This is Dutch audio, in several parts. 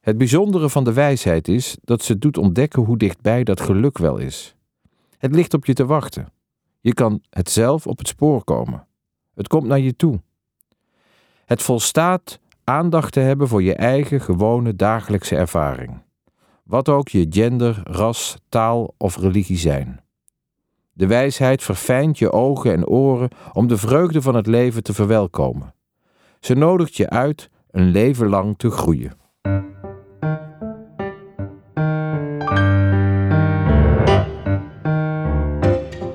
Het bijzondere van de wijsheid is dat ze doet ontdekken hoe dichtbij dat geluk wel is. Het ligt op je te wachten. Je kan het zelf op het spoor komen. Het komt naar je toe. Het volstaat aandacht te hebben voor je eigen gewone dagelijkse ervaring. Wat ook je gender, ras, taal of religie zijn. De wijsheid verfijnt je ogen en oren om de vreugde van het leven te verwelkomen. Ze nodigt je uit een leven lang te groeien.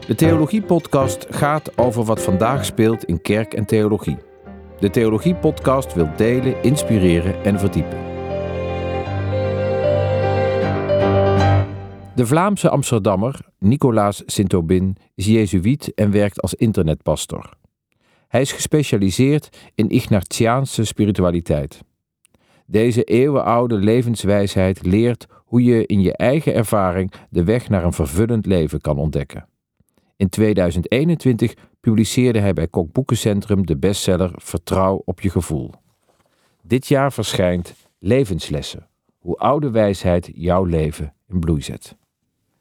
De Theologie-podcast gaat over wat vandaag speelt in kerk en theologie. De Theologie-podcast wil delen, inspireren en verdiepen. De Vlaamse Amsterdammer Nicolaas Sint-Aubin is jezuïet en werkt als internetpastor. Hij is gespecialiseerd in Ignatiaanse spiritualiteit. Deze eeuwenoude levenswijsheid leert hoe je in je eigen ervaring de weg naar een vervullend leven kan ontdekken. In 2021 publiceerde hij bij Kok Boekencentrum de bestseller Vertrouw op je gevoel. Dit jaar verschijnt Levenslessen, hoe oude wijsheid jouw leven in bloei zet.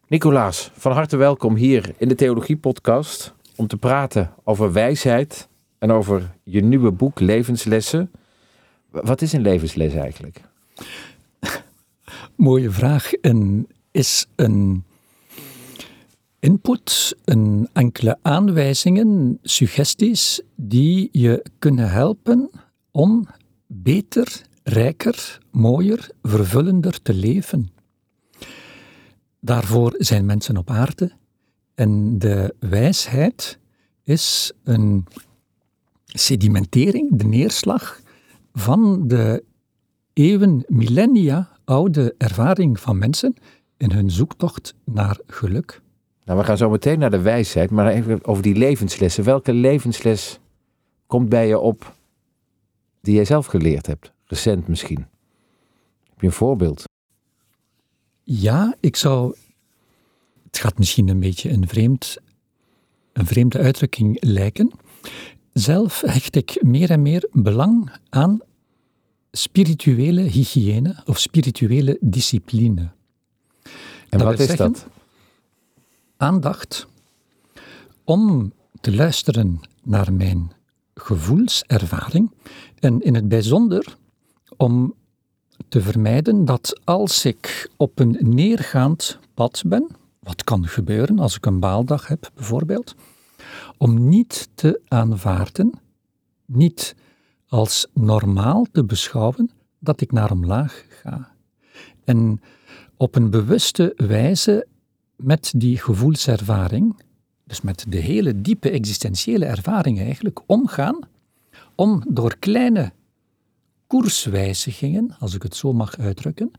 Nicolaas, van harte welkom hier in de Theologie Podcast om te praten over wijsheid en over je nieuwe boek Levenslessen. Wat is een levensles eigenlijk? Mooie vraag. En is een input, een enkele aanwijzingen, suggesties die je kunnen helpen om beter, rijker, mooier, vervullender te leven. Daarvoor zijn mensen op aarde en de wijsheid is een sedimentering, de neerslag van de eeuwen, millennia oude ervaring van mensen in hun zoektocht naar geluk. Nou, we gaan zo meteen naar de wijsheid, maar even over die levenslessen. Welke levensles komt bij je op die jij zelf geleerd hebt? Recent misschien. Heb je een voorbeeld? Ja, ik zou. Het gaat misschien een beetje een, vreemd, een vreemde uitdrukking lijken. Zelf hecht ik meer en meer belang aan spirituele hygiëne of spirituele discipline. En wat is dat? Aandacht om te luisteren naar mijn gevoelservaring en in het bijzonder om te vermijden dat als ik op een neergaand pad ben, wat kan gebeuren als ik een baaldag heb bijvoorbeeld, om niet te aanvaarden, niet als normaal te beschouwen dat ik naar omlaag ga. En op een bewuste wijze met die gevoelservaring, dus met de hele diepe existentiële ervaring eigenlijk, omgaan om door kleine koerswijzigingen, als ik het zo mag uitdrukken,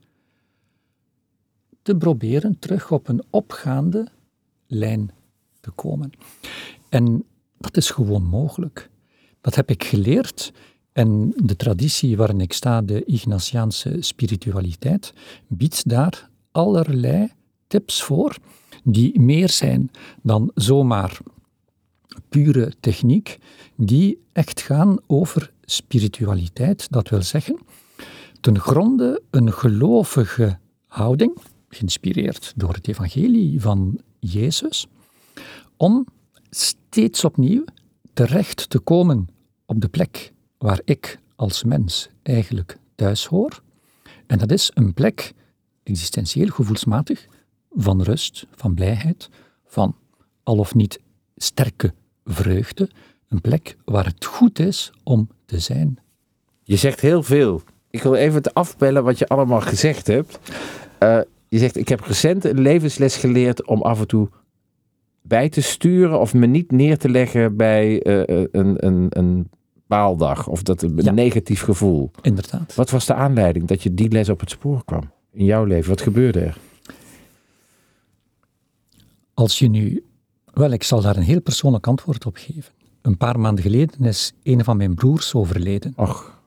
te proberen terug op een opgaande lijn te komen. En dat is gewoon mogelijk. Dat heb ik geleerd. En de traditie waarin ik sta, de Ignatiaanse spiritualiteit, biedt daar allerlei tips voor, die meer zijn dan zomaar pure techniek, die echt gaan over spiritualiteit. Dat wil zeggen, ten gronde een gelovige houding, geïnspireerd door het evangelie van Jezus, om steeds opnieuw terecht te komen op de plek waar ik als mens eigenlijk thuis hoor. En dat is een plek, existentieel, gevoelsmatig, van rust, van blijheid, van al of niet sterke vreugde. Een plek waar het goed is om te zijn. Je zegt heel veel. Ik wil even te afbellen wat je allemaal gezegd hebt. Uh, je zegt, ik heb recent een levensles geleerd om af en toe bij te sturen of me niet neer te leggen bij uh, een, een, een baaldag of dat een negatief gevoel. Inderdaad. Wat was de aanleiding dat je die les op het spoor kwam in jouw leven? Wat gebeurde er? Als je nu, wel, ik zal daar een heel persoonlijk antwoord op geven. Een paar maanden geleden is een van mijn broers overleden. Och.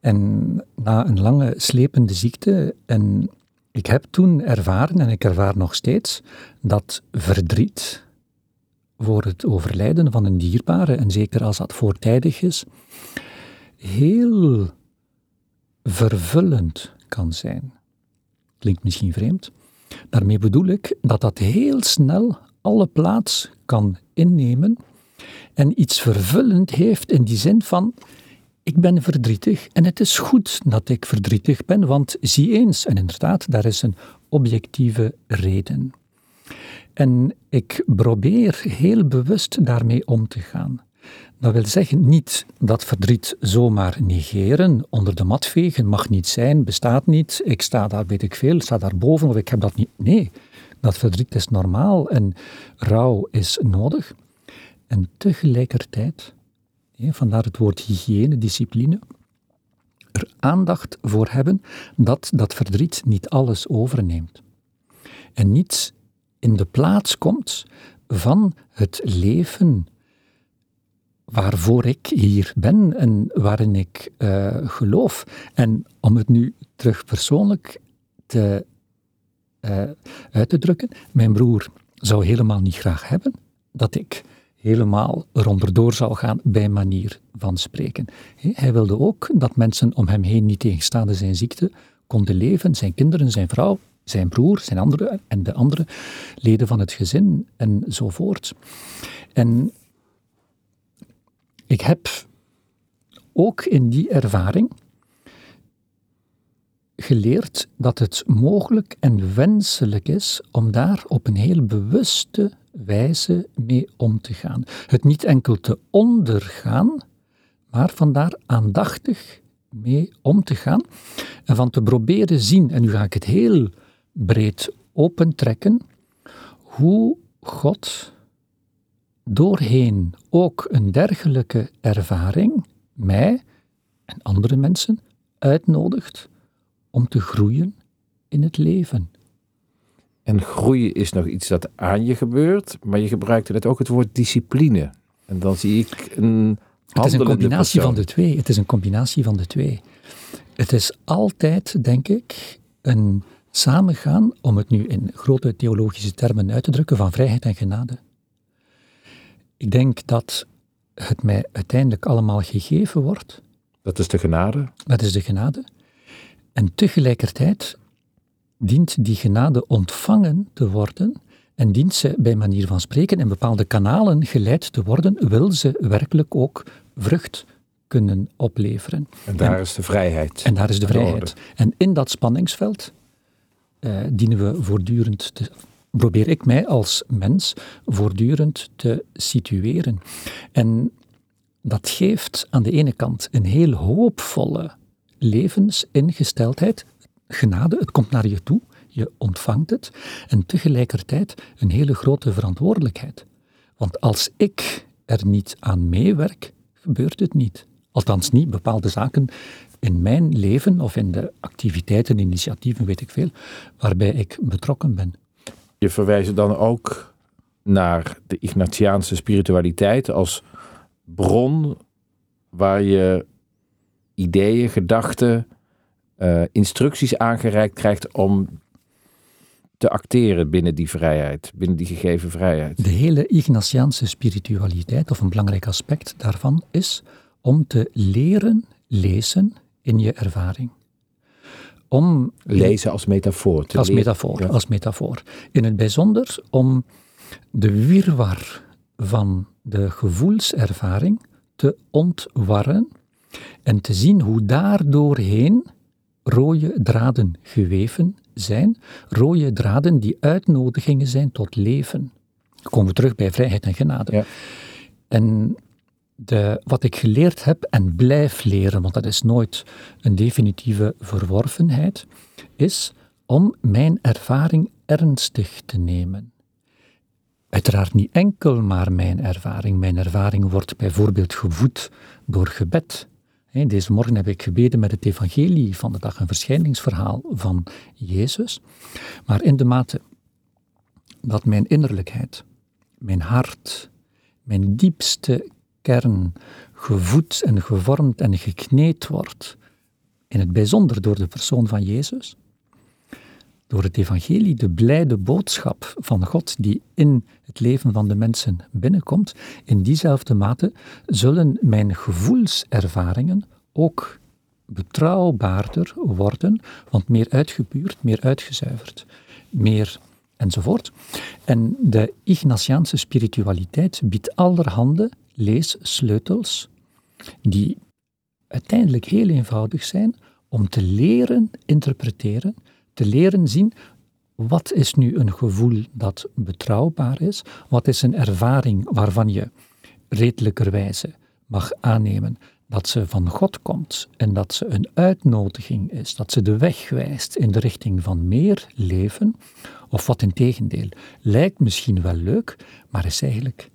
En na een lange slepende ziekte en ik heb toen ervaren, en ik ervaar nog steeds, dat verdriet voor het overlijden van een dierbare, en zeker als dat voortijdig is, heel vervullend kan zijn. Klinkt misschien vreemd. Daarmee bedoel ik dat dat heel snel alle plaats kan innemen en iets vervullend heeft in die zin van ik ben verdrietig en het is goed dat ik verdrietig ben, want zie eens, en inderdaad, daar is een objectieve reden. En ik probeer heel bewust daarmee om te gaan. Dat wil zeggen niet dat verdriet zomaar negeren, onder de mat vegen, mag niet zijn, bestaat niet, ik sta daar, weet ik veel, sta daar boven of ik heb dat niet. Nee, dat verdriet is normaal en rouw is nodig. En tegelijkertijd, vandaar het woord hygiëne, discipline, er aandacht voor hebben dat dat verdriet niet alles overneemt. En niet in de plaats komt van het leven waarvoor ik hier ben en waarin ik uh, geloof. En om het nu terug persoonlijk te, uh, uit te drukken, mijn broer zou helemaal niet graag hebben dat ik helemaal eronder zou gaan bij manier van spreken. Hij wilde ook dat mensen om hem heen, niet tegenstaande zijn ziekte, konden leven, zijn kinderen, zijn vrouw, zijn broer, zijn andere en de andere leden van het gezin enzovoort. En ik heb ook in die ervaring geleerd dat het mogelijk en wenselijk is om daar op een heel bewuste wijze mee om te gaan. Het niet enkel te ondergaan, maar vandaar aandachtig mee om te gaan en van te proberen zien, en nu ga ik het heel breed opentrekken, hoe God doorheen ook een dergelijke ervaring mij en andere mensen uitnodigt om te groeien in het leven. En groeien is nog iets dat aan je gebeurt, maar je gebruikte net ook het woord discipline. En dan zie ik een. Het is een combinatie van de twee. Het is een combinatie van de twee. Het is altijd, denk ik, een samengaan, om het nu in grote theologische termen uit te drukken, van vrijheid en genade. Ik denk dat het mij uiteindelijk allemaal gegeven wordt. Dat is de genade? Dat is de genade. En tegelijkertijd dient die genade ontvangen te worden en dient ze bij manier van spreken in bepaalde kanalen geleid te worden, wil ze werkelijk ook vrucht kunnen opleveren. En daar is de vrijheid. En daar is de vrijheid. En in dat spanningsveld uh, dienen we voortdurend te, probeer ik mij als mens voortdurend te situeren. En dat geeft aan de ene kant een heel hoopvolle levensingesteldheid, genade, het komt naar je toe, je ontvangt het, en tegelijkertijd een hele grote verantwoordelijkheid. Want als ik er niet aan meewerk, gebeurt het niet. Althans niet bepaalde zaken in mijn leven of in de activiteiten, initiatieven, weet ik veel, waarbij ik betrokken ben. Je verwijst dan ook naar de Ignatiaanse spiritualiteit als bron waar je ideeën, gedachten, uh, instructies aangereikt krijgt om te acteren binnen die vrijheid, binnen die gegeven vrijheid. De hele Ignatiaanse spiritualiteit, of een belangrijk aspect daarvan, is om te leren lezen in je ervaring. Om lezen als metafoor. als metafoor, als metafoor. In het bijzonder om de wirwar van de gevoelservaring te ontwarren en te zien hoe daar doorheen rode draden geweven zijn, rode draden die uitnodigingen zijn tot leven. Dan komen we terug bij vrijheid en genade. Ja. En de, wat ik geleerd heb en blijf leren, want dat is nooit een definitieve verworvenheid, is om mijn ervaring ernstig te nemen. Uiteraard niet enkel maar mijn ervaring. Mijn ervaring wordt bijvoorbeeld gevoed door gebed. Deze morgen heb ik gebeden met het evangelie van de dag, een verschijningsverhaal van Jezus. Maar in de mate dat mijn innerlijkheid, mijn hart, mijn diepste kern gevoed en gevormd en gekneed wordt, in het bijzonder door de persoon van Jezus, door het evangelie, de blijde boodschap van God die in het leven van de mensen binnenkomt, in diezelfde mate zullen mijn gevoelservaringen ook betrouwbaarder worden, want meer uitgebuurd, meer uitgezuiverd, meer enzovoort. En de Ignatiaanse spiritualiteit biedt allerhande leessleutels die uiteindelijk heel eenvoudig zijn om te leren interpreteren, te leren zien wat is nu een gevoel dat betrouwbaar is, wat is een ervaring waarvan je redelijkerwijze mag aannemen dat ze van God komt en dat ze een uitnodiging is, dat ze de weg wijst in de richting van meer leven, of wat in tegendeel lijkt misschien wel leuk, maar is eigenlijk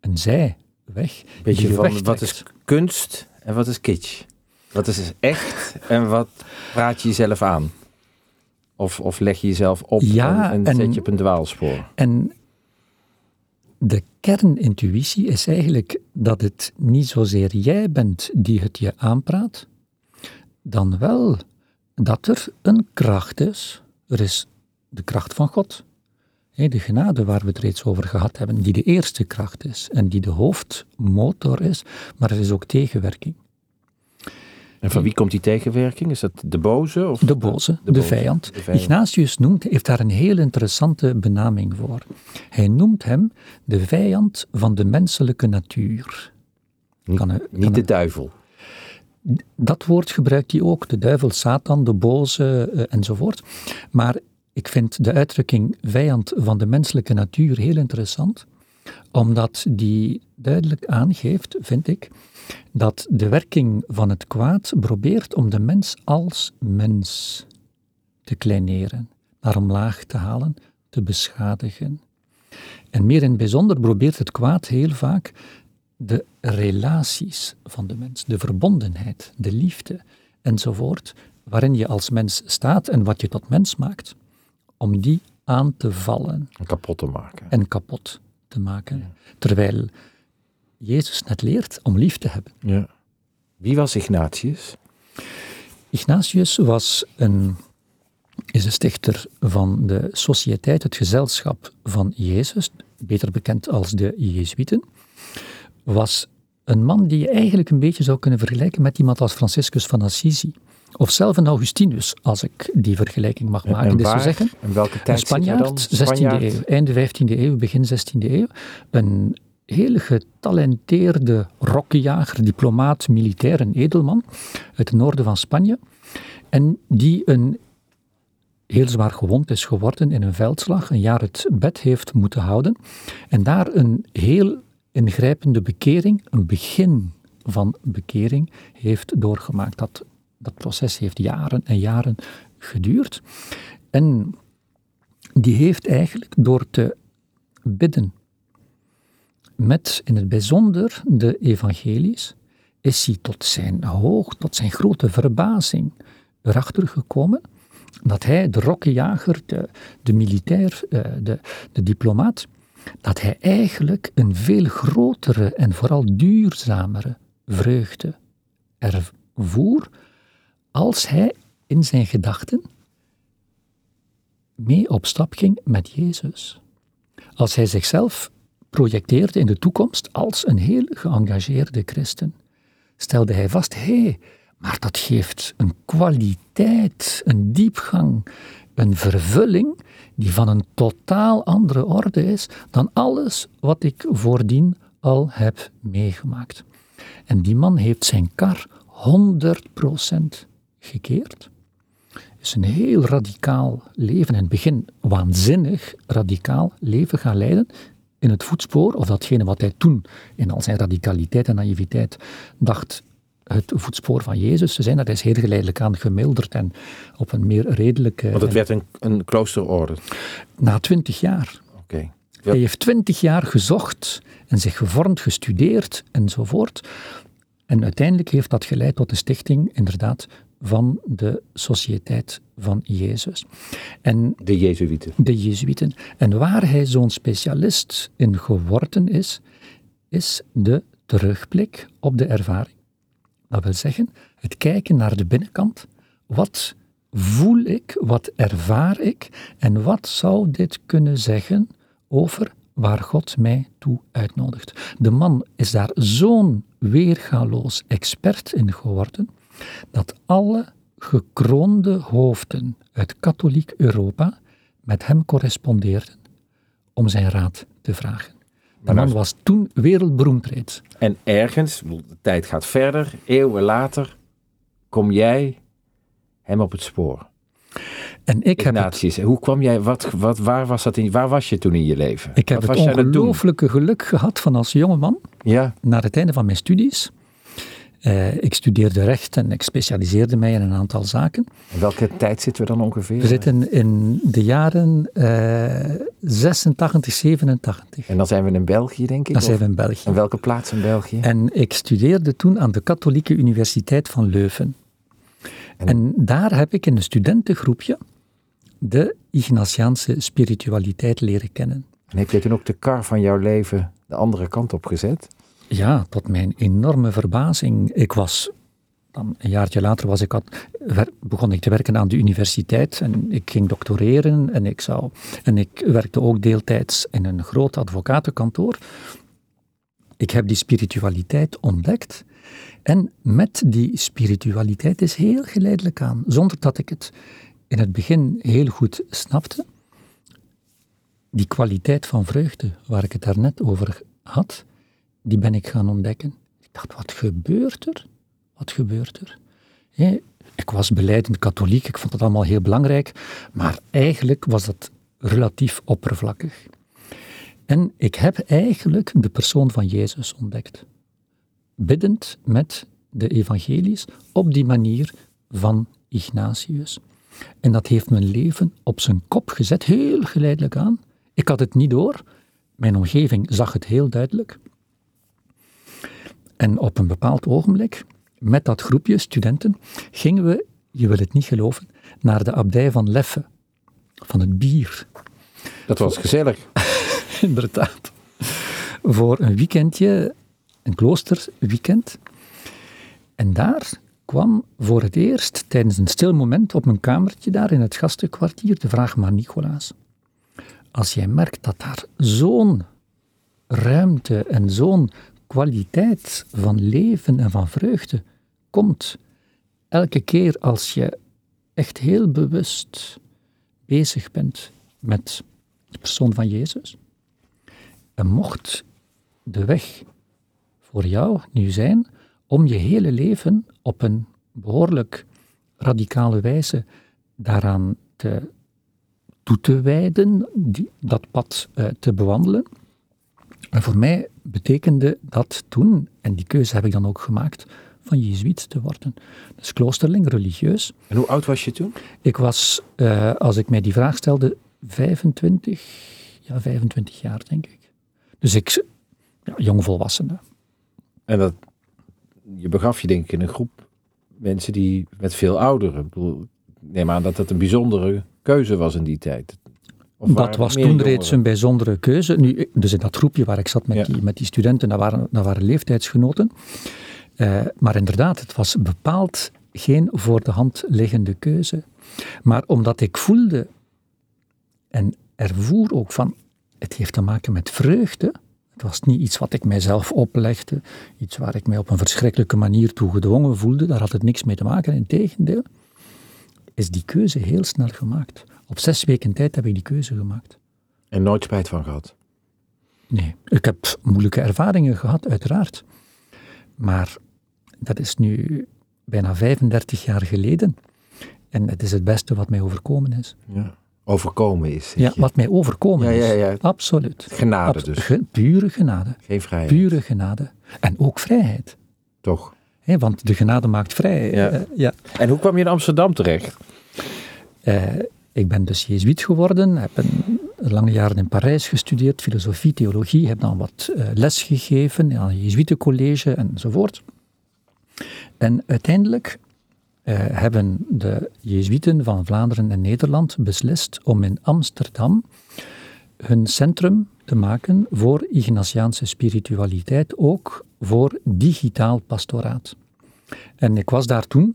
een zijweg. Beetje van wat is kunst en wat is kitsch? Wat is echt en wat praat je jezelf aan? Of, of leg je jezelf op ja, en, en zet je op een dwaalspoor? En de kernintuïtie is eigenlijk dat het niet zozeer jij bent die het je aanpraat, dan wel dat er een kracht is. Er is de kracht van God. De genade waar we het reeds over gehad hebben, die de eerste kracht is en die de hoofdmotor is, maar er is ook tegenwerking. En van wie komt die tegenwerking? Is dat de boze? Of de boze, de, vijand. Ignatius noemt, heeft daar een heel interessante benaming voor. Hij noemt hem de vijand van de menselijke natuur. Niet, kan, niet de duivel. Dat woord gebruikt hij ook, de duivel, Satan, de boze uh, enzovoort. Maar ik vind de uitdrukking vijand van de menselijke natuur heel interessant, omdat die duidelijk aangeeft, vind ik, dat de werking van het kwaad probeert om de mens als mens te kleineren, naar omlaag te halen, te beschadigen. En meer in het bijzonder probeert het kwaad heel vaak de relaties van de mens, de verbondenheid, de liefde enzovoort, waarin je als mens staat en wat je tot mens maakt, om die aan te vallen. En kapot te maken. En kapot te maken. Terwijl Jezus net leert om lief te hebben. Ja. Wie was Ignatius? Ignatius was een, is de stichter van de Sociëteit, het gezelschap van Jezus, beter bekend als de Jezuïeten. Was een man die je eigenlijk een beetje zou kunnen vergelijken met iemand als Franciscus van Assisi. Of zelf een Augustinus, als ik die vergelijking mag maken. En, waar, zeggen, en welke tijd een Spanjaard, 16e eeuw, einde 15e eeuw, begin 16e eeuw. Een heel getalenteerde rokkenjager, diplomaat, militair, een edelman uit het noorden van Spanje. En die een heel zwaar gewond is geworden in een veldslag, een jaar het bed heeft moeten houden. En daar een heel ingrijpende bekering, een begin van bekering, heeft doorgemaakt. Dat, dat proces heeft jaren en jaren geduurd. En die heeft eigenlijk door te bidden met in het bijzonder de evangelies, is hij tot zijn hoog, tot zijn grote verbazing erachter gekomen dat hij, de rokkenjager, de, militair, eh, de, de diplomaat, dat hij eigenlijk een veel grotere en vooral duurzamere vreugde ervoer als hij in zijn gedachten mee op stap ging met Jezus. Als hij zichzelf projecteerde in de toekomst als een heel geëngageerde christen. Stelde hij vast, hé, maar dat geeft een kwaliteit, een diepgang, een vervulling die van een totaal andere orde is dan alles wat ik voordien al heb meegemaakt. En die man heeft zijn kar 100% gekeerd. Is een heel radicaal leven, in het begin waanzinnig radicaal leven gaan leiden, in het voetspoor, of datgene wat hij toen in al zijn radicaliteit en naïviteit dacht het voetspoor van Jezus te zijn, dat is heel geleidelijk aan gemilderd en op een meer redelijke... Want het werd een, een kloosterorde? Na twintig jaar. Oké. Hij heeft twintig jaar gezocht en zich gevormd, gestudeerd enzovoort. En uiteindelijk heeft dat geleid tot de stichting, inderdaad, van de Sociëteit van Jezus. En de Jezuïeten. De Jezuïeten. En waar hij zo'n specialist in geworden is, is de terugblik op de ervaring. Dat wil zeggen, het kijken naar de binnenkant. Wat voel ik, wat ervaar ik en wat zou dit kunnen zeggen over waar God mij toe uitnodigt. De man is daar zo'n weergaloos expert in geworden dat alle gekroonde hoofden uit katholiek Europa met hem correspondeerden om zijn raad te vragen. De man was toen wereldberoemd reeds. En ergens, de tijd gaat verder, eeuwen later, kom jij hem op het spoor. En ik heb Ignatius, hoe kwam jij, wat, wat, waar, was dat in, waar was je toen in je leven? Ik heb wat het ongelooflijke geluk gehad van als jongeman, Ja, naar het einde van mijn studies. Eh, ik studeerde recht en ik specialiseerde mij in een aantal zaken. in welke tijd zitten we dan ongeveer? We zitten in de jaren eh 86, 87. En dan zijn we in België, denk ik? Dan zijn we in België. En welke plaats in België? En ik studeerde toen aan de Katholieke Universiteit van Leuven. En- En, daar heb ik in een studentengroepje de Ignatiaanse spiritualiteit leren kennen. En heb je toen ook de kar van jouw leven de andere kant op gezet? Ja, tot mijn enorme verbazing. Ik was, dan een jaartje later was ik wer- begon ik te werken aan de universiteit en ik ging doctoreren en ik, zou, en ik werkte ook deeltijds in een groot advocatenkantoor. Ik heb die spiritualiteit ontdekt en met die spiritualiteit is heel geleidelijk aan, zonder dat ik het in het begin heel goed snapte, die kwaliteit van vreugde waar ik het daarnet over had, die ben ik gaan ontdekken. Ik dacht, wat gebeurt er? Wat gebeurt er? Ik was beleidend katholiek, ik vond het allemaal heel belangrijk, maar eigenlijk was dat relatief oppervlakkig. En ik heb eigenlijk de persoon van Jezus ontdekt. Biddend met de evangelies op die manier van Ignatius. En dat heeft mijn leven op zijn kop gezet, heel geleidelijk aan. Ik had het niet door. Mijn omgeving zag het heel duidelijk. En op een bepaald ogenblik, met dat groepje studenten, gingen we, je wil het niet geloven, naar de abdij van Leffe, van het bier. Dat was gezellig. Inderdaad. Voor een weekendje, een kloosterweekend. En daar kwam voor het eerst tijdens een stil moment op mijn kamertje daar in het gastenkwartier de vraag, maar Nicolaas, als jij merkt dat daar zo'n ruimte en zo'n kwaliteit van leven en van vreugde komt, elke keer als je echt heel bewust bezig bent met de persoon van Jezus, en mocht de weg voor jou nu zijn om je hele leven op een behoorlijk radicale wijze daaraan te, toe te wijden, dat pad eh, te bewandelen. En voor mij betekende dat toen, en die keuze heb ik dan ook gemaakt, van jezuïet te worden. Dus kloosterling, religieus. En hoe oud was je toen? Ik was, eh, als ik mij die vraag stelde, 25, ja, 25 jaar denk ik. Dus ik, ja, jongvolwassene. En dat, je begaf je denk ik in een groep mensen die met veel ouderen. Ik bedoel, neem aan dat dat een bijzondere keuze was in die tijd. Of Dat was toen jongeren? reeds een bijzondere keuze. Nu, dus in dat groepje waar ik zat met, Ja. die, met die studenten, dat waren, dat waren leeftijdsgenoten. Eh, maar inderdaad, het was bepaald geen voor de hand liggende keuze. Maar omdat ik voelde en ervoer ook van, het heeft te maken met vreugde. Het was niet iets wat ik mijzelf oplegde, iets waar ik mij op een verschrikkelijke manier toe gedwongen voelde. Daar had het niks mee te maken. Integendeel, is die keuze heel snel gemaakt. Op zes weken tijd heb ik die keuze gemaakt. En nooit spijt van gehad. Nee, ik heb moeilijke ervaringen gehad, uiteraard. Maar dat is nu bijna 35 jaar geleden. En het is het beste wat mij overkomen is. Ja. Overkomen is. Ja, je. wat mij overkomen Ja, ja, ja. is. Absoluut. Genade Abs- dus. ge- pure genade. Geen vrijheid. Pure genade. En ook vrijheid. Toch. Want de genade maakt vrij. Ja. Eh, ja. En hoe kwam je in Amsterdam terecht? Eh, ik ben dus jezuïet geworden, heb een, lange jaren in Parijs gestudeerd, filosofie, theologie, heb dan wat eh, les gegeven aan een jezuïetencollege enzovoort. En uiteindelijk eh, hebben de jezuïeten van Vlaanderen en Nederland beslist om in Amsterdam hun centrum te maken voor Ignatiaanse spiritualiteit, ook voor digitaal pastoraat. En ik was daar toen,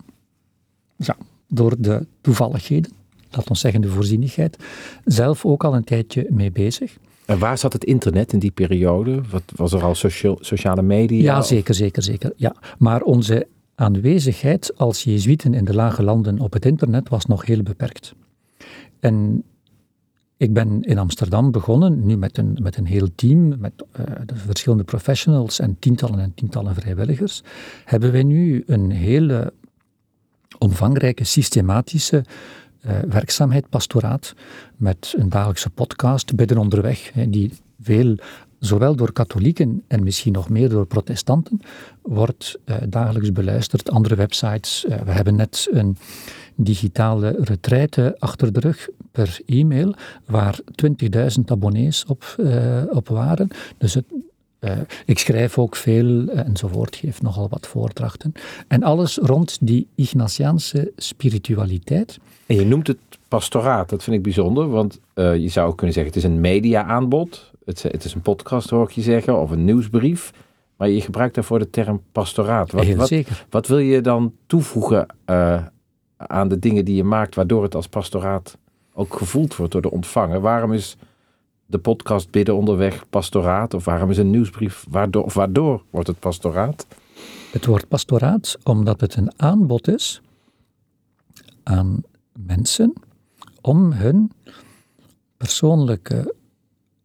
ja, door de toevalligheden, laat ons zeggen de voorzienigheid, zelf ook al een tijdje mee bezig. En waar zat het internet in die periode? Wat, was er al socia- sociale media? Ja, Of- zeker, zeker, zeker. Ja. Maar onze aanwezigheid als Jezuïeten in de lage landen op het internet was nog heel beperkt. En ik ben in Amsterdam begonnen, nu met een, met een heel team, met uh, de verschillende professionals en tientallen en tientallen vrijwilligers, hebben wij nu een hele omvangrijke, systematische werkzaamheid, pastoraat, met een dagelijkse podcast, Bidden onderweg, die veel zowel door katholieken en misschien nog meer door protestanten, wordt uh, dagelijks beluisterd. Andere websites, uh, we hebben net een digitale retraite achter de rug per e-mail, waar 20.000 abonnees op, op waren. Dus het, ik schrijf ook veel enzovoort, geef nogal wat voordrachten. En alles rond die Ignatiaanse spiritualiteit. En je noemt het pastoraat, dat vind ik bijzonder, want je zou ook kunnen zeggen het is een media-aanbod. Het, het, is een podcast, hoor ik je zeggen, of een nieuwsbrief. Maar je gebruikt daarvoor de term pastoraat. Wat, Heel wat, zeker. Wat wil je dan toevoegen uh, aan de dingen die je maakt, waardoor het als pastoraat ook gevoeld wordt door de ontvanger? Waarom is de podcast Bidden onderweg pastoraat? Of waarom is een nieuwsbrief, waardoor, waardoor wordt het pastoraat? Het wordt pastoraat omdat het een aanbod is aan mensen om hun persoonlijke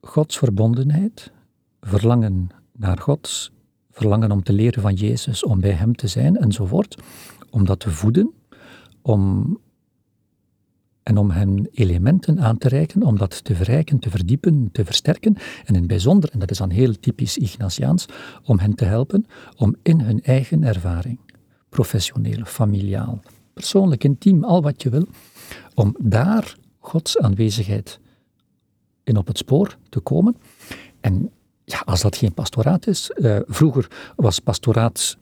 godsverbondenheid, verlangen naar God, verlangen om te leren van Jezus, om bij Hem te zijn enzovoort, om dat te voeden, om, en om hen elementen aan te reiken, om dat te verrijken, te verdiepen, te versterken, en in het bijzonder, en dat is dan heel typisch Ignatiaans, om hen te helpen om in hun eigen ervaring, professioneel, familiaal, persoonlijk, intiem, al wat je wil, om daar Gods aanwezigheid in op het spoor te komen. En ja, als dat geen pastoraat is, uh, vroeger was pastoraat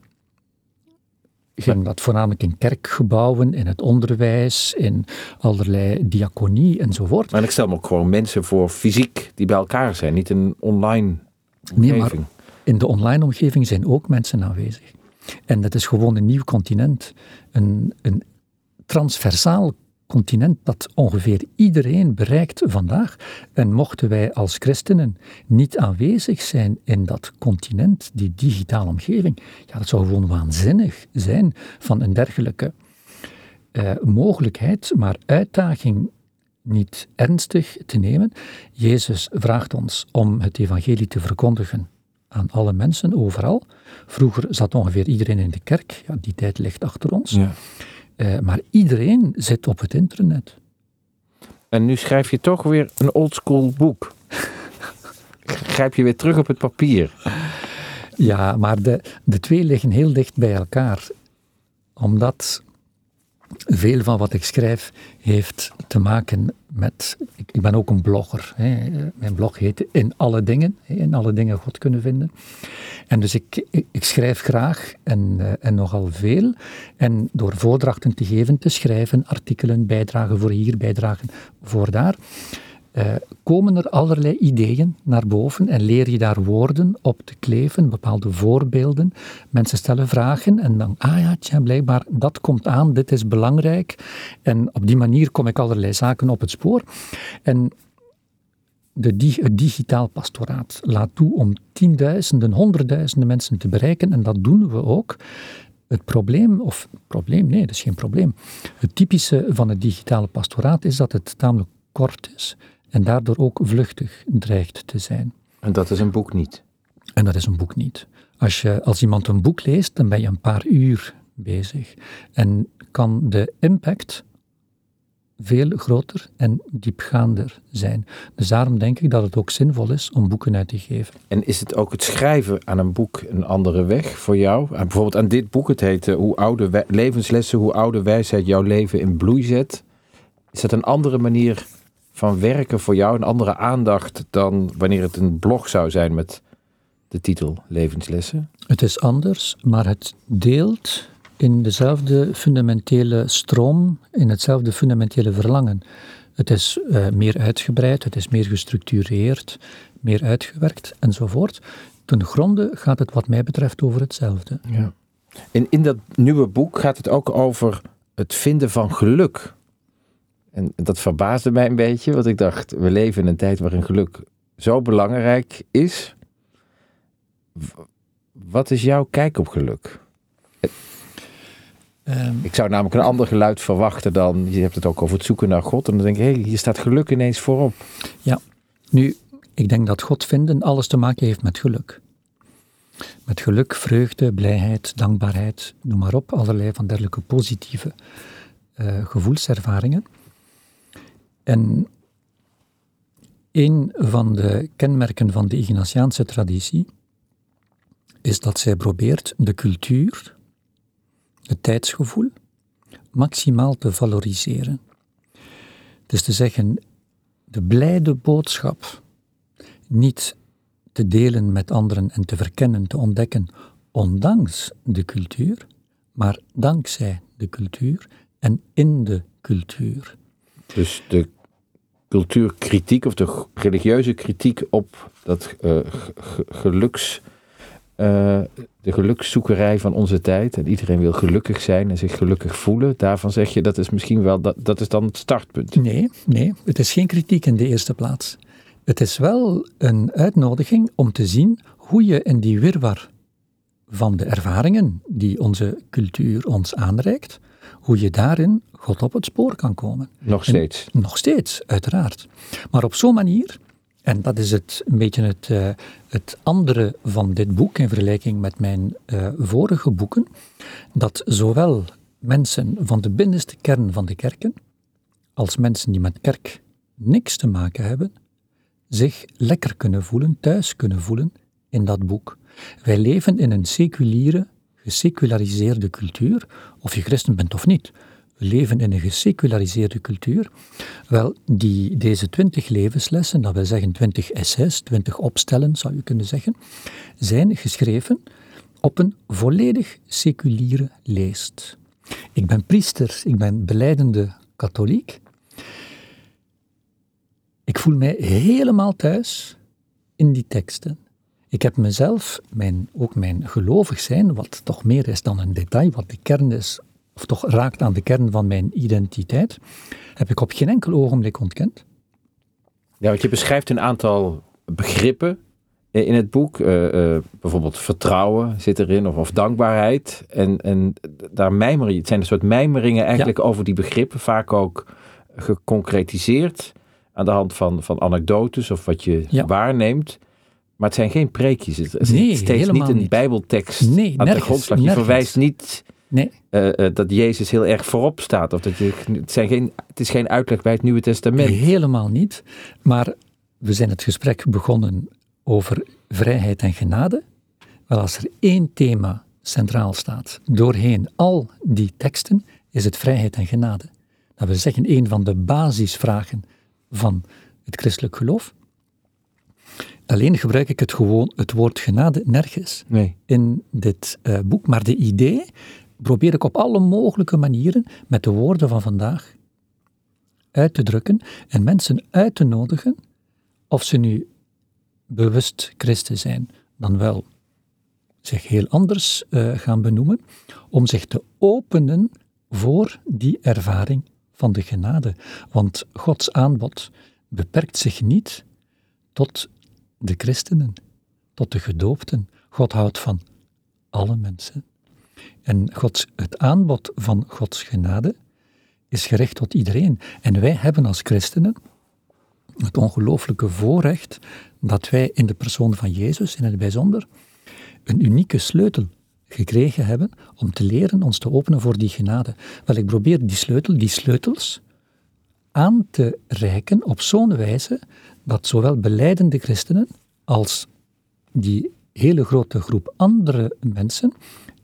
ging dat voornamelijk in kerkgebouwen, in het onderwijs, in allerlei diaconie enzovoort. Maar ik stel me ook gewoon mensen voor fysiek die bij elkaar zijn, niet een online omgeving. Nee, maar in de online omgeving zijn ook mensen aanwezig. En dat is gewoon een nieuw continent, een, een transversaal continent dat ongeveer iedereen bereikt vandaag. En mochten wij als christenen niet aanwezig zijn in dat continent, die digitale omgeving, ja, dat zou gewoon waanzinnig zijn van een dergelijke uh, mogelijkheid, maar uitdaging niet ernstig te nemen. Jezus vraagt ons om het evangelie te verkondigen aan alle mensen, overal. Vroeger zat ongeveer iedereen in de kerk, ja, die tijd ligt achter ons. Ja. Uh, maar iedereen zit op het internet. En nu schrijf je toch weer een oldschool boek. Grijp je weer terug op het papier. Ja, maar de, de twee liggen heel dicht bij elkaar. Omdat veel van wat ik schrijf heeft te maken met. Ik, ben ook een blogger. Hè. Mijn blog heet In alle dingen. In alle dingen God kunnen vinden. En dus ik, ik, schrijf graag en, uh, en nogal veel. En door voordrachten te geven, te schrijven, artikelen, bijdragen voor hier, bijdragen voor daar uh, komen er allerlei ideeën naar boven en leer je daar woorden op te kleven, bepaalde voorbeelden. Mensen stellen vragen en dan, ah ja, tja, blijkbaar dat komt aan, dit is belangrijk. En op die manier kom ik allerlei zaken op het spoor. En de, het digitaal pastoraat laat toe om tienduizenden, honderdduizenden mensen te bereiken en dat doen we ook. Het probleem, of probleem, nee, dat is geen probleem. Het typische van het digitale pastoraat is dat het tamelijk kort is en daardoor ook vluchtig dreigt te zijn. En dat is een boek niet? En dat is een boek niet. Als, je, als iemand een boek leest, dan ben je een paar uur bezig. En kan de impact veel groter en diepgaander zijn. Dus daarom denk ik dat het ook zinvol is om boeken uit te geven. En is het ook het schrijven aan een boek een andere weg voor jou? Bijvoorbeeld aan dit boek, het heet Hoe oude levenslessen, hoe oude wijsheid jouw leven in bloei zet. Is dat een andere manier van werken voor jou een andere aandacht dan wanneer het een blog zou zijn met de titel Levenslessen? Het is anders, maar het deelt in dezelfde fundamentele stroom, in hetzelfde fundamentele verlangen. Het is uh, meer uitgebreid, het is meer gestructureerd, meer uitgewerkt enzovoort. Ten gronde gaat het wat mij betreft over hetzelfde. Ja. En in dat nieuwe boek gaat het ook over het vinden van geluk. En dat verbaasde mij een beetje, want ik dacht, we leven in een tijd waarin geluk zo belangrijk is. Wat is jouw kijk op geluk? Ehm, Ik zou namelijk een ander geluid verwachten dan, je hebt het ook over het zoeken naar God. En dan denk ik, hé, hey, hier staat geluk ineens voorop. nu, ik denk dat God vinden alles te maken heeft met geluk. Met geluk, vreugde, blijheid, dankbaarheid, noem maar op, allerlei van dergelijke positieve eh, gevoelservaringen. En een van de kenmerken van de Ignatiaanse traditie is dat zij probeert de cultuur, het tijdsgevoel, maximaal te valoriseren. Dus te zeggen, de blijde boodschap niet te delen met anderen en te verkennen, te ontdekken, ondanks de cultuur, maar dankzij de cultuur en in de cultuur. Dus de cultuurkritiek of de religieuze kritiek op dat uh, geluks, uh, de gelukszoekerij van onze tijd. En iedereen wil gelukkig zijn en zich gelukkig voelen. Daarvan zeg je dat is misschien wel dat, dat is dan het startpunt. Nee, nee, het is geen kritiek in de eerste plaats. Het is wel een uitnodiging om te zien hoe je in die wirwar van de ervaringen die onze cultuur ons aanreikt, hoe je daarin God op het spoor kan komen. Nog steeds. En, nog steeds, uiteraard. Maar op zo'n manier, en dat is het, een beetje het, uh, het andere van dit boek in vergelijking met mijn uh, vorige boeken, dat zowel mensen van de binnenste kern van de kerken, als mensen die met kerk niks te maken hebben, zich lekker kunnen voelen, thuis kunnen voelen in dat boek. Wij leven in een seculiere, geseculariseerde cultuur, of je christen bent of niet. We leven in een geseculariseerde cultuur. Wel, die, deze twintig levenslessen, dat wil zeggen twintig essays, twintig opstellen zou je kunnen zeggen, zijn geschreven op een volledig seculiere leest. Ik ben priester, ik ben beleidende katholiek. Ik voel mij helemaal thuis in die teksten. Ik heb mezelf, mijn, ook mijn gelovig zijn, wat toch meer is dan een detail, wat de kern is, of toch raakt aan de kern van mijn identiteit, heb ik op geen enkel ogenblik ontkend. Ja, want je beschrijft een aantal begrippen in het boek. Uh, uh, bijvoorbeeld vertrouwen zit erin, of, of dankbaarheid. En, en daar mijmeren, het zijn een soort mijmeringen eigenlijk ja. over die begrippen, vaak ook geconcretiseerd aan de hand van, van anekdotes of wat je ja. waarneemt. Maar het zijn geen preekjes. Het is nee, steeds niet een niet. bijbeltekst nee, aan de grondslag. Je nergens. verwijst niet nee. uh, uh, dat Jezus heel erg voorop staat. Of dat je, het, zijn geen, het is geen uitleg bij het Nieuwe Testament. Helemaal niet. Maar we zijn het gesprek begonnen over vrijheid en genade. Wel, als er één thema centraal staat doorheen al die teksten, is het vrijheid en genade. Dat wil zeggen, een van de basisvragen van het christelijk geloof. Alleen gebruik ik het gewoon, het woord genade, nergens nee. in dit uh, boek. Maar de idee probeer ik op alle mogelijke manieren met de woorden van vandaag uit te drukken en mensen uit te nodigen, of ze nu bewust christen zijn, dan wel zich heel anders uh, gaan benoemen, om zich te openen voor die ervaring van de genade. Want Gods aanbod beperkt zich niet tot de christenen, tot de gedoopten. God houdt van alle mensen. En Gods, het aanbod van Gods genade is gericht tot iedereen. En wij hebben als christenen het ongelooflijke voorrecht dat wij in de persoon van Jezus in het bijzonder een unieke sleutel gekregen hebben om te leren ons te openen voor die genade. Wel, ik probeer die sleutel, die sleutels, aan te reiken op zo'n wijze dat zowel beleidende christenen als die hele grote groep andere mensen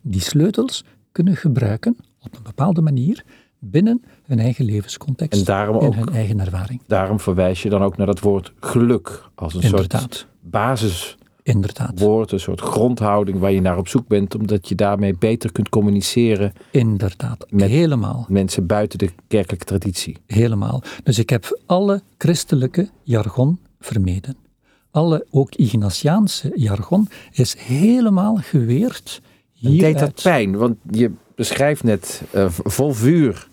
die sleutels kunnen gebruiken op een bepaalde manier binnen hun eigen levenscontext en daarom hun eigen ervaring. Daarom verwijs je dan ook naar dat woord geluk als een Inderdaad. soort basis Inderdaad. woord, een soort grondhouding waar je naar op zoek bent, omdat je daarmee beter kunt communiceren Inderdaad, met helemaal. mensen buiten de kerkelijke traditie. Helemaal. Dus ik heb alle christelijke jargon vermeden. Alle, ook Ignatiaanse jargon, is helemaal geweerd En deed hieruit. dat pijn? Want je beschrijft net uh, vol vuur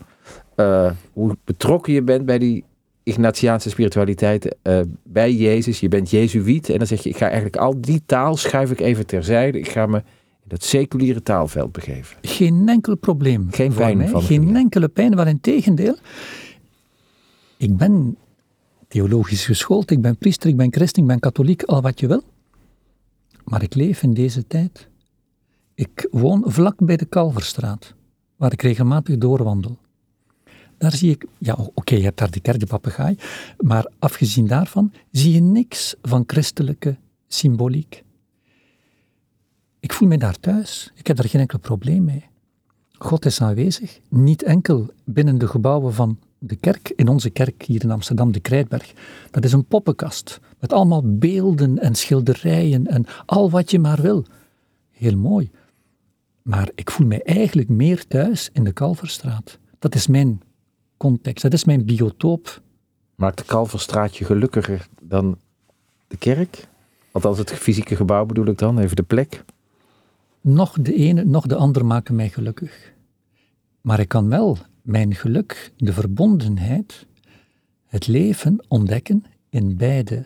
uh, hoe betrokken je bent bij die Ignatiaanse spiritualiteit, uh, bij Jezus. Je bent Jezuïet en dan zeg je, ik ga eigenlijk al die taal schuif ik even terzijde. Ik ga me in dat seculiere taalveld begeven. Geen enkel probleem. Geen pijn mij. van Geen enkele pijn, maar in tegendeel. Ik ben theologisch geschoold, ik ben priester, ik ben christen, ik ben katholiek, al wat je wil. Maar ik leef in deze tijd. Ik woon vlak bij de Kalverstraat, waar ik regelmatig doorwandel. Daar zie ik, ja oké, je hebt daar de kerkpapegaai, maar afgezien daarvan zie je niks van christelijke symboliek. Ik voel me daar thuis, ik heb daar geen enkel probleem mee. God is aanwezig, niet enkel binnen de gebouwen van de kerk, in onze kerk hier in Amsterdam, de Krijtberg. Dat is een poppenkast, met allemaal beelden en schilderijen en al wat je maar wil. Heel mooi. Maar ik voel mij eigenlijk meer thuis in de Kalverstraat. Dat is mijn context, dat is mijn biotoop. Maakt de Kalverstraat je gelukkiger dan de kerk? Althans, het fysieke gebouw bedoel ik dan, even de plek. Nog de ene, nog de ander maken mij gelukkig. Maar ik kan wel mijn geluk, de verbondenheid, het leven ontdekken in beide.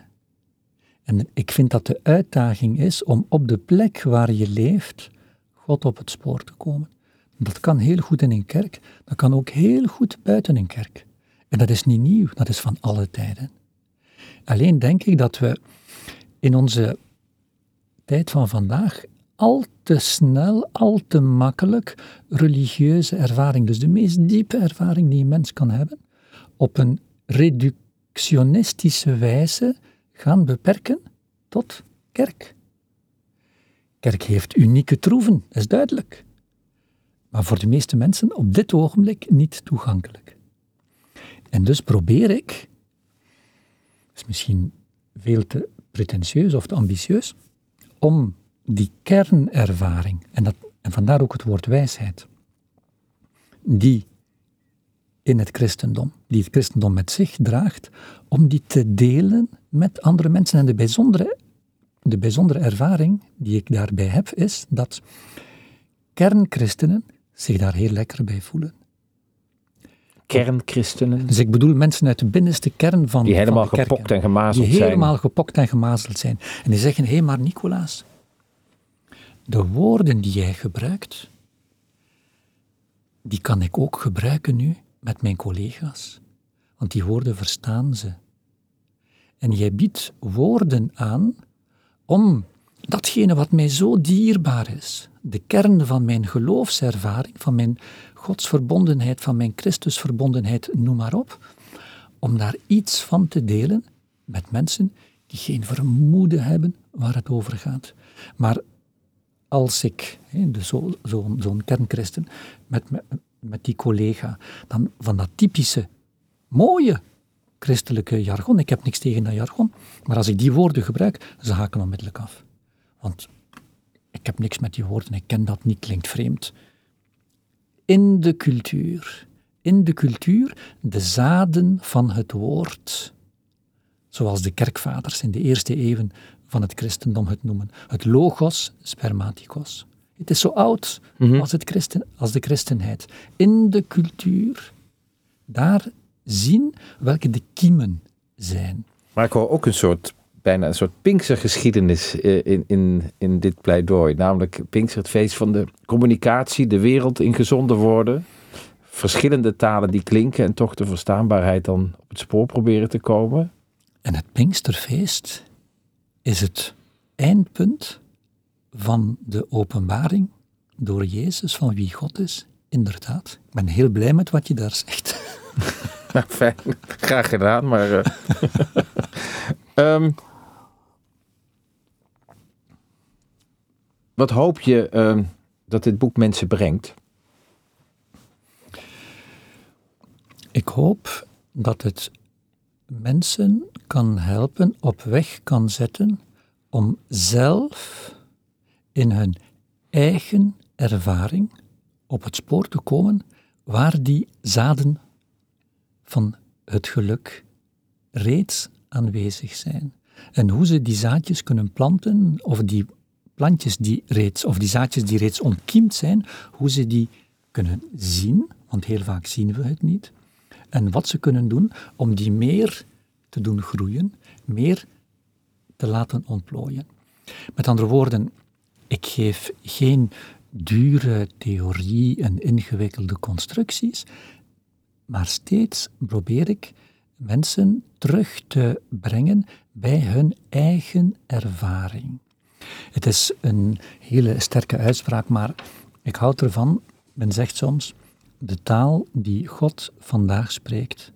En ik vind dat de uitdaging is om op de plek waar je leeft, God op het spoor te komen. Dat kan heel goed in een kerk, dat kan ook heel goed buiten een kerk. En dat is niet nieuw, dat is van alle tijden. Alleen denk ik dat we in onze tijd van vandaag al te snel, al te makkelijk religieuze ervaring, dus de meest diepe ervaring die een mens kan hebben, op een reductionistische wijze gaan beperken tot kerk. Kerk heeft unieke troeven, dat is duidelijk. Maar voor de meeste mensen op dit ogenblik niet toegankelijk. En dus probeer ik, is misschien veel te pretentieus of te ambitieus, om die kernervaring, en, dat, en vandaar ook het woord wijsheid, die in het christendom, die het christendom met zich draagt, om die te delen met andere mensen. En de bijzondere, de bijzondere ervaring die ik daarbij heb, is dat kernchristenen zich daar heel lekker bij voelen. Kernchristenen, Dus ik bedoel mensen uit de binnenste kern van, die helemaal van de kerken, gepokt en gemazeld die zijn. helemaal gepokt en gemazeld zijn. En die zeggen, hé hey, maar Nicolaas, de woorden die jij gebruikt, die kan ik ook gebruiken nu met mijn collega's. Want die woorden verstaan ze. En jij biedt woorden aan om datgene wat mij zo dierbaar is, de kern van mijn geloofservaring, van mijn godsverbondenheid, van mijn Christusverbondenheid, noem maar op, om daar iets van te delen met mensen die geen vermoeden hebben waar het over gaat. Maar als ik, zo- zo'n zo'n kernchristen, met, met die collega, dan van dat typische, mooie christelijke jargon, ik heb niks tegen dat jargon, maar als ik die woorden gebruik, ze haken onmiddellijk af. Want ik heb niks met die woorden, ik ken dat niet, klinkt vreemd. In de cultuur, in de cultuur, de zaden van het woord, zoals de kerkvaders in de eerste eeuwen van het christendom het noemen. Het logos spermaticos. Het is zo oud als, het christen, als de christenheid. In de cultuur, daar zien welke de kiemen zijn. Maar ik hoor ook een soort, bijna een soort Pinkstergeschiedenis eh, in, in, in dit pleidooi. Namelijk Pinkster, het feest van de communicatie, de wereld in gezonde woorden. Verschillende talen die klinken en toch de verstaanbaarheid dan op het spoor proberen te komen. En het Pinksterfeest is het eindpunt van de openbaring door Jezus van wie God is. Inderdaad. Ik ben heel blij met wat je daar zegt. Nou, fijn. Graag gedaan, maar... eh, ehm, wat hoop je ehm, dat dit boek mensen brengt? Ik hoop dat het mensen kan helpen, op weg kan zetten om zelf in hun eigen ervaring op het spoor te komen waar die zaden van het geluk reeds aanwezig zijn. En hoe ze die zaadjes kunnen planten, of die plantjes die reeds, of die zaadjes die reeds ontkiemd zijn, hoe ze die kunnen zien, want heel vaak zien we het niet, en wat ze kunnen doen om die meer te doen groeien, meer te laten ontplooien. Met andere woorden, Ik geef geen dure theorie en ingewikkelde constructies, maar steeds probeer ik mensen terug te brengen bij hun eigen ervaring. Het is een hele sterke uitspraak, maar ik houd ervan. Men zegt soms: de taal die God vandaag spreekt,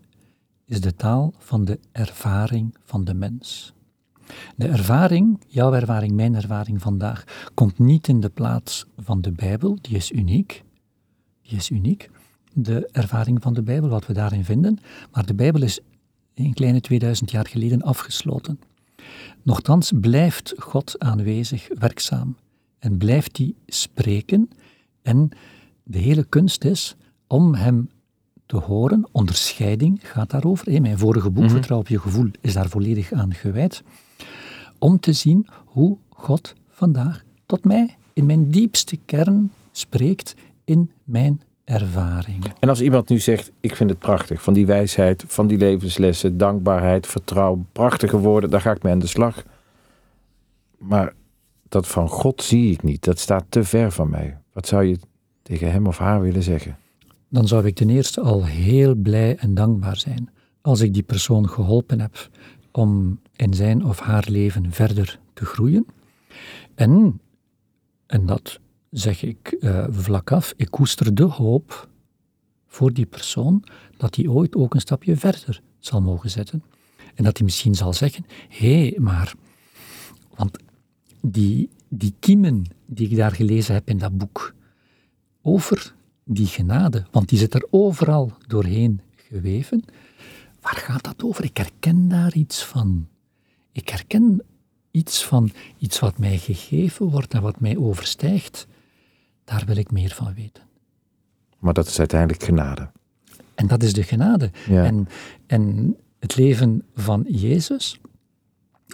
is de taal van de ervaring van de mens. De ervaring, jouw ervaring, mijn ervaring vandaag, komt niet in de plaats van de Bijbel, die is uniek. Die is uniek. De ervaring van de Bijbel, wat we daarin vinden. Maar de Bijbel is een kleine 2000 jaar geleden afgesloten. Nochtans blijft God aanwezig, werkzaam. En blijft hij spreken. En de hele kunst is om hem te horen. Onderscheiding gaat daarover. Mijn vorige boek, mm Vertrouw op je gevoel, is daar volledig aan gewijd. Om te zien hoe God vandaag tot mij in mijn diepste kern spreekt in mijn ervaring. En als iemand nu zegt, ik vind het prachtig, van die wijsheid, van die levenslessen, dankbaarheid, vertrouwen, prachtige woorden, daar ga ik mee aan de slag. Maar dat van God zie ik niet, dat staat te ver van mij. Wat zou je tegen hem of haar willen zeggen? Dan zou ik ten eerste al heel blij en dankbaar zijn als ik die persoon geholpen heb om in zijn of haar leven verder te groeien. En, en dat zeg ik uh, vlak af, ik koester de hoop voor die persoon dat hij ooit ook een stapje verder zal mogen zetten. En dat hij misschien zal zeggen, hé, hey, maar, want die, die kiemen die ik daar gelezen heb in dat boek, over die genade, want die zit er overal doorheen geweven, waar gaat dat over? Ik herken daar iets van. Ik herken iets van iets wat mij gegeven wordt en wat mij overstijgt. Daar wil ik meer van weten. Maar dat is uiteindelijk genade. En dat is de genade. En, en het leven van Jezus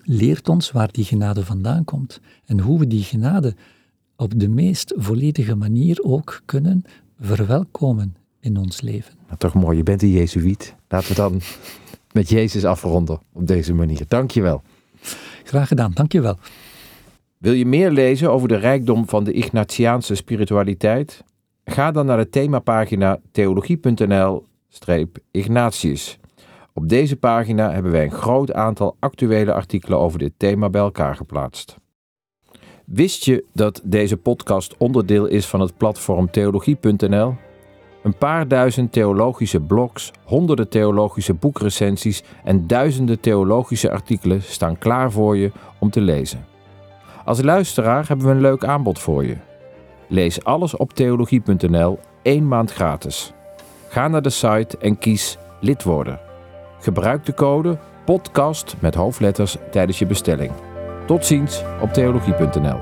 leert ons waar die genade vandaan komt. En hoe we die genade op de meest volledige manier ook kunnen verwelkomen in ons leven. Nou, toch mooi, je bent een Jezuïet. Laten we dan met Jezus afronden op deze manier. Dank je wel. Graag gedaan, dank je wel. Wil je meer lezen over de rijkdom van de Ignatiaanse spiritualiteit? Ga dan naar de themapagina theologie.nl-ignatius. Op deze pagina hebben wij een groot aantal actuele artikelen over dit thema bij elkaar geplaatst. Wist je dat deze podcast onderdeel is van het platform theologie.nl? Een paar duizend theologische blogs, honderden theologische boekrecensies en duizenden theologische artikelen staan klaar voor je om te lezen. Als luisteraar hebben we een leuk aanbod voor je. Lees alles op theologie.nl één maand gratis. Ga naar de site en kies lid worden. Gebruik de code podcast met hoofdletters tijdens je bestelling. Tot ziens op theologie.nl.